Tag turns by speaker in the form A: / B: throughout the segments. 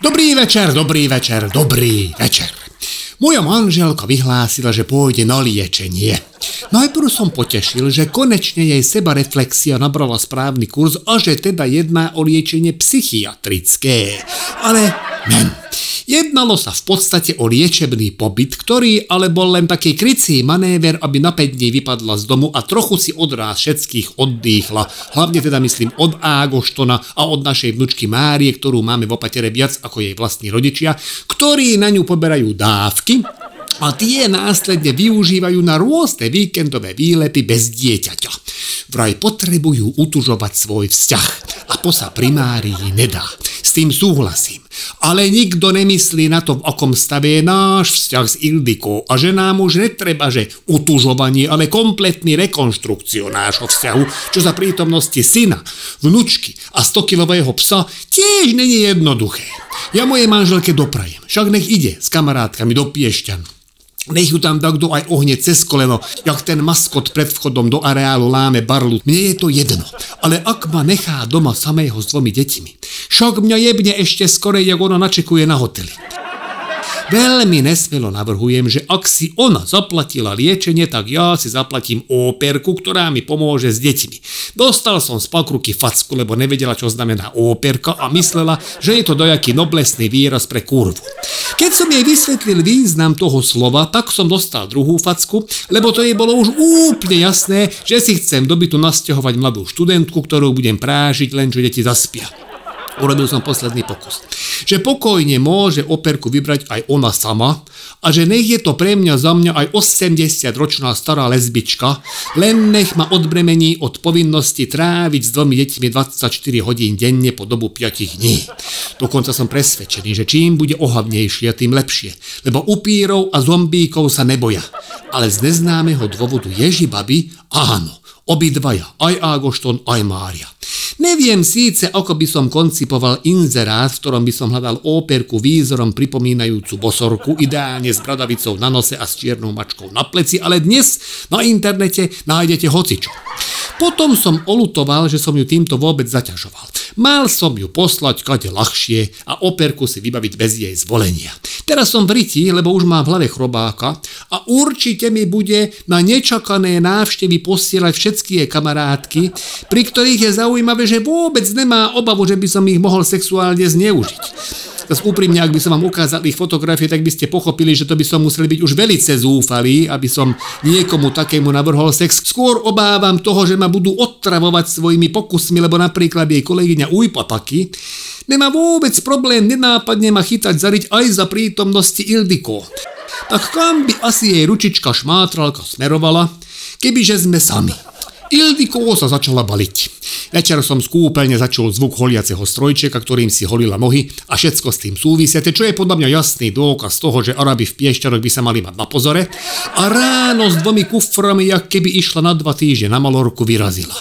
A: Dobrý večer, dobrý večer, dobrý večer. Moja manželka vyhlásila, že pôjde na liečenie. Najprv som potešil, že konečne jej sebareflexia nabrala správny kurz a že teda jedná o liečenie psychiatrické. Ale Jednalo sa v podstate o liečebný pobyt, ktorý ale bol len taký krycí manéver, aby na 5 dní vypadla z domu a trochu si od ráz všetkých oddýchla. Hlavne teda myslím od Ágoštona a od našej vnučky Márie, ktorú máme v opatere viac ako jej vlastní rodičia, ktorí na ňu poberajú dávky a tie následne využívajú na rôzne víkendové výlety bez dieťaťa. Vraj potrebujú utužovať svoj vzťah a to sa primárii nedá. S tým súhlasím. Ale nikto nemyslí na to, v akom stave je náš vzťah s Ildikou a že nám už netreba, že utužovanie, ale kompletný rekonštrukciu nášho vzťahu, čo za prítomnosti syna, vnučky a 100-kilového psa tiež není jednoduché. Ja mojej manželke doprajem, však nech ide s kamarátkami do Piešťan. Nech ju tam kto aj ohne cez koleno, jak ten maskot pred vchodom do areálu láme barlu. Mne je to jedno. Ale ak ma nechá doma samého s dvomi deťmi, však mňa jebne ešte skorej, jak ona načekuje na hoteli. Veľmi nesmelo navrhujem, že ak si ona zaplatila liečenie, tak ja si zaplatím óperku, ktorá mi pomôže s deťmi. Dostal som z pakruky facku, lebo nevedela, čo znamená óperka a myslela, že je to dojaký noblesný výraz pre kurvu. Keď som jej vysvetlil význam toho slova, tak som dostal druhú facku, lebo to jej bolo už úplne jasné, že si chcem do bytu nasťahovať mladú študentku, ktorú budem prážiť, len čo deti zaspia. Urobil som posledný pokus že pokojne môže operku vybrať aj ona sama a že nech je to pre mňa za mňa aj 80-ročná stará lesbička, len nech ma odbremení od povinnosti tráviť s dvomi deťmi 24 hodín denne po dobu 5 dní. Dokonca som presvedčený, že čím bude ohavnejšia, tým lepšie, lebo upírov a zombíkov sa neboja. Ale z neznámeho dôvodu Ježibaby áno, obidvaja, aj Ágošton, aj Mária. Neviem síce, ako by som koncipoval inzerát, v ktorom by som hľadal óperku výzorom pripomínajúcu bosorku, ideálne s bradavicou na nose a s čiernou mačkou na pleci, ale dnes na internete nájdete hocičo. Potom som olutoval, že som ju týmto vôbec zaťažoval. Mal som ju poslať kade ľahšie a operku si vybaviť bez jej zvolenia. Teraz som v riti, lebo už mám v hlave chrobáka a určite mi bude na nečakané návštevy posielať všetky jej kamarátky, pri ktorých je zaujímavé, že vôbec nemá obavu, že by som ich mohol sexuálne zneužiť. Zas úprimne, ak by som vám ukázal ich fotografie, tak by ste pochopili, že to by som museli byť už velice zúfalí, aby som niekomu takému navrhol sex. Skôr obávam toho, že ma budú otravovať svojimi pokusmi, lebo napríklad jej kolegyňa Ujpapaky nemá vôbec problém nenápadne ma chytať zariť aj za prítomnosti Ildiko. Tak kam by asi jej ručička šmátralka smerovala, kebyže sme sami. Ildiko sa začala baliť. Večer som skúpeľne začul zvuk holiaceho strojčeka, ktorým si holila nohy a všetko s tým súvisiate, čo je podľa mňa jasný dôkaz toho, že Araby v Piešťanoch by sa mali mať na pozore. A ráno s dvomi kuframi, jak keby išla na dva týždne na Malorku, vyrazila.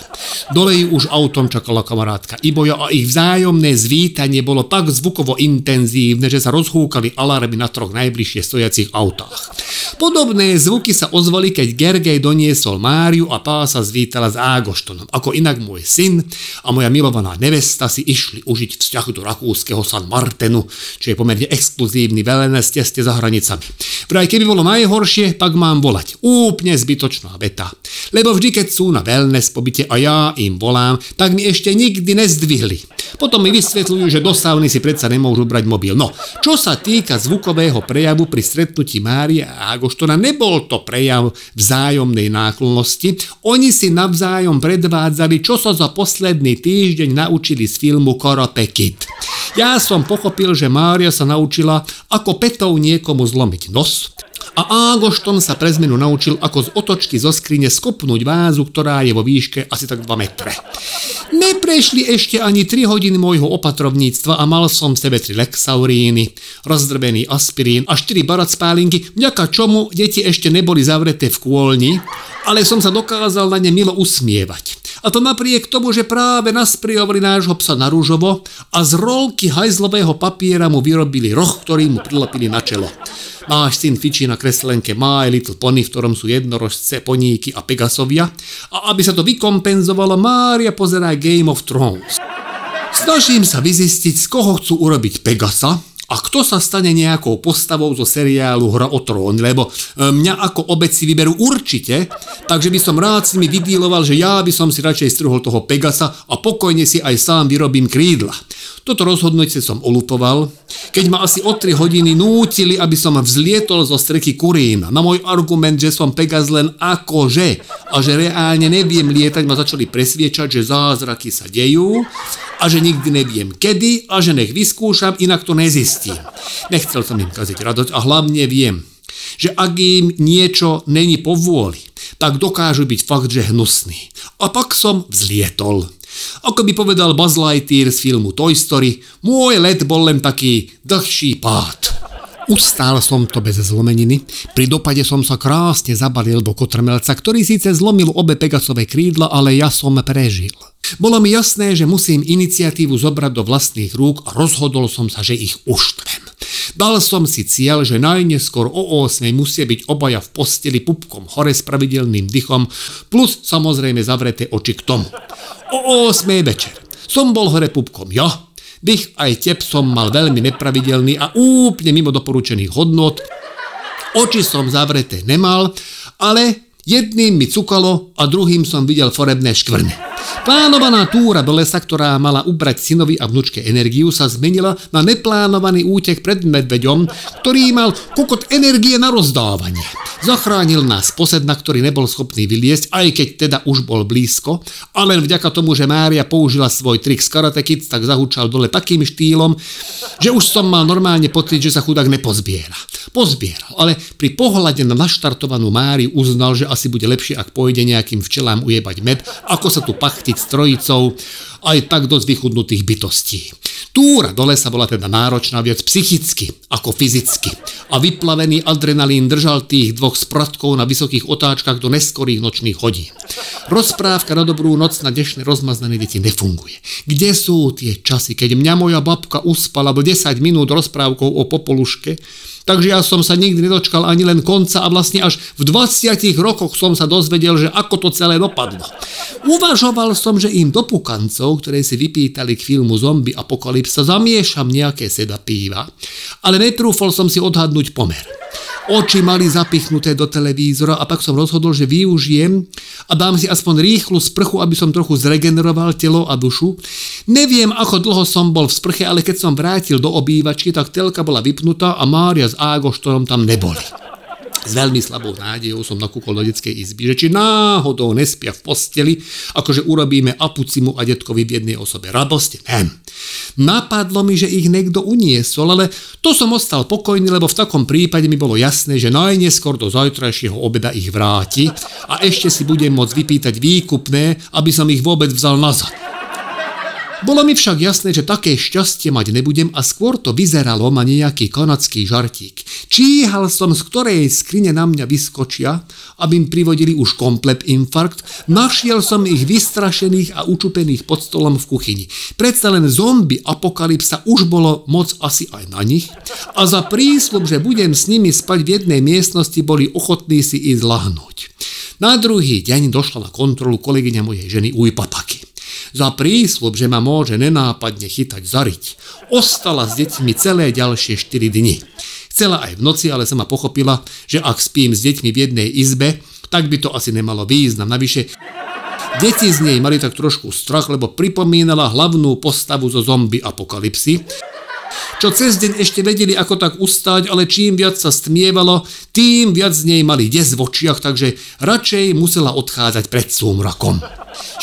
A: Dole ju už autom čakala kamarátka Iboja a ich vzájomné zvítanie bolo tak zvukovo intenzívne, že sa rozhúkali alarmy na troch najbližšie stojacich autách. Podobné zvuky sa ozvali, keď Gergej doniesol Máriu a pása zvítala s Ágoštonom, ako inak môj syn a moja milovaná nevesta si išli užiť vzťah do rakúskeho San Martenu, čo je pomerne exkluzívny wellness teste za hranicami. Vraj keby bolo najhoršie, pak mám volať. Úplne zbytočná veta. Lebo vždy, keď sú na wellness pobyte a ja im volám, tak mi ešte nikdy nezdvihli. Potom mi vysvetľujú, že do si predsa nemôžu brať mobil. No, čo sa týka zvukového prejavu pri stretnutí Mária a Agoštona, nebol to prejav vzájomnej náklonnosti. Oni si navzájom predvádzali, čo sa za posledný týždeň naučili z filmu Karate Kid. Ja som pochopil, že Mária sa naučila ako petou niekomu zlomiť nos, a Ágošton sa pre zmenu naučil, ako z otočky zo skrine skopnúť vázu, ktorá je vo výške asi tak 2 metre. Neprešli ešte ani 3 hodiny môjho opatrovníctva a mal som v sebe 3 lexauríny, rozdrbený aspirín a 4 baracpálinky, vďaka čomu deti ešte neboli zavreté v kôlni, ale som sa dokázal na ne milo usmievať. A to napriek tomu, že práve naspriovali nášho psa na rúžovo a z rolky hajzlového papiera mu vyrobili roh, ktorý mu prilepili na čelo. Náš syn fičí na kreslenke My Little Pony, v ktorom sú jednorožce, poníky a Pegasovia. A aby sa to vykompenzovalo, Mária pozerá Game of Thrones. Snažím sa vyzistiť, z koho chcú urobiť Pegasa a kto sa stane nejakou postavou zo seriálu Hra o trón, lebo e, mňa ako obec si vyberú určite, takže by som rád s nimi vydíloval, že ja by som si radšej strhol toho Pegasa a pokojne si aj sám vyrobím krídla. Toto rozhodnutie som olutoval, keď ma asi o 3 hodiny nútili, aby som vzlietol zo streky Kurín. Na môj argument, že som Pegas len akože a že reálne neviem lietať, ma začali presviečať, že zázraky sa dejú a že nikdy neviem kedy a že nech vyskúšam, inak to nezistím. Nechcel som im kaziť radosť a hlavne viem, že ak im niečo není po vôli, tak dokážu byť fakt, že hnusný. A pak som vzlietol. Ako by povedal Buzz Lightyear z filmu Toy Story, môj let bol len taký dlhší pád. Ustál som to bez zlomeniny. Pri dopade som sa krásne zabalil do kotrmelca, ktorý síce zlomil obe Pegasové krídla, ale ja som prežil. Bolo mi jasné, že musím iniciatívu zobrať do vlastných rúk a rozhodol som sa, že ich uštvem. Dal som si cieľ, že najneskôr o 8 musia byť obaja v posteli pupkom hore s pravidelným dychom, plus samozrejme zavreté oči k tomu. O 8 večer. Som bol hore pupkom ja, Dých aj tep som mal veľmi nepravidelný a úplne mimo doporučených hodnot. Oči som zavreté nemal, ale jedným mi cukalo a druhým som videl forebné škvrne. Plánovaná túra do lesa, ktorá mala ubrať synovi a vnúčke energiu, sa zmenila na neplánovaný útek pred medveďom, ktorý mal kokot energie na rozdávanie. Zachránil nás posed, na ktorý nebol schopný vyliesť, aj keď teda už bol blízko, a len vďaka tomu, že Mária použila svoj trik z Karate Kids, tak zahúčal dole takým štýlom, že už som mal normálne pocit, že sa chudák nepozbiera. Pozbieral, ale pri pohľade na naštartovanú Máriu uznal, že asi bude lepšie, ak pôjde nejakým včelám ujebať med, ako sa tu pachtiť s trojicou aj tak dosť vychudnutých bytostí. Túra do lesa bola teda náročná viac psychicky ako fyzicky a vyplavený adrenalín držal tých dvoch spratkov na vysokých otáčkach do neskorých nočných hodín. Rozprávka na dobrú noc na dnešné rozmaznané deti nefunguje. Kde sú tie časy, keď mňa moja babka uspala bo 10 minút rozprávkou o popoluške, takže ja som sa nikdy nedočkal ani len konca a vlastne až v 20 rokoch som sa dozvedel, že ako to celé dopadlo. Uvažoval som, že im do pukancov, ktoré si vypýtali k filmu Zombie Apokalypsa, zamiešam nejaké seda píva, ale netrúfol som si odhadnúť pomer. Oči mali zapichnuté do televízora a pak som rozhodol, že využijem a dám si aspoň rýchlu sprchu, aby som trochu zregeneroval telo a dušu. Neviem, ako dlho som bol v sprche, ale keď som vrátil do obývačky, tak telka bola vypnutá a Mária s Ágoštorom tam neboli. S veľmi slabou nádejou som nakúkol do detskej izby, že či náhodou nespia v posteli, akože urobíme apucimu a detkovi v jednej osobe radosť. Nem. Napadlo mi, že ich niekto uniesol, ale to som ostal pokojný, lebo v takom prípade mi bolo jasné, že najneskôr do zajtrajšieho obeda ich vráti a ešte si budem môcť vypýtať výkupné, aby som ich vôbec vzal nazad. Bolo mi však jasné, že také šťastie mať nebudem a skôr to vyzeralo ma nejaký kanadský žartík. Číhal som, z ktorej skrine na mňa vyskočia, aby im privodili už komplet infarkt, našiel som ich vystrašených a učupených pod stolom v kuchyni. Predsa len zombie apokalypsa už bolo moc asi aj na nich a za prísľub, že budem s nimi spať v jednej miestnosti, boli ochotní si ísť lahnúť. Na druhý deň došla na kontrolu kolegyňa mojej ženy Ujpapaky za prísľub, že ma môže nenápadne chytať zariť. Ostala s deťmi celé ďalšie 4 dni. Chcela aj v noci, ale sama pochopila, že ak spím s deťmi v jednej izbe, tak by to asi nemalo význam. Navyše, deti z nej mali tak trošku strach, lebo pripomínala hlavnú postavu zo zombie apokalipsy, čo cez deň ešte vedeli ako tak ustáť, ale čím viac sa stmievalo, tým viac z nej mali des v očiach, takže radšej musela odchádzať pred súmrakom.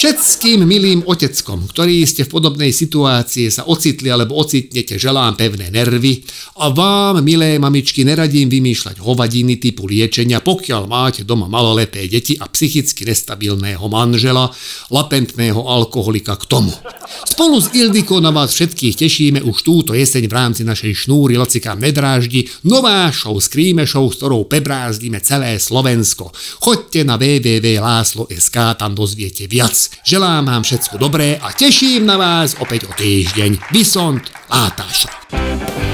A: Všetkým milým oteckom, ktorí ste v podobnej situácii sa ocitli alebo ocitnete, želám pevné nervy a vám, milé mamičky, neradím vymýšľať hovadiny typu liečenia, pokiaľ máte doma maloleté deti a psychicky nestabilného manžela, latentného alkoholika k tomu. Spolu s Ildikou na vás všetkých tešíme už túto jeseň v rámci našej šnúry Lacika Medráždi nová show s Show, s ktorou pebrázdime celé Slovensko. Choďte na www.láslo.sk, tam dozviete viac. Želám vám všetko dobré a teším na vás opäť o týždeň. Vysont Látáša.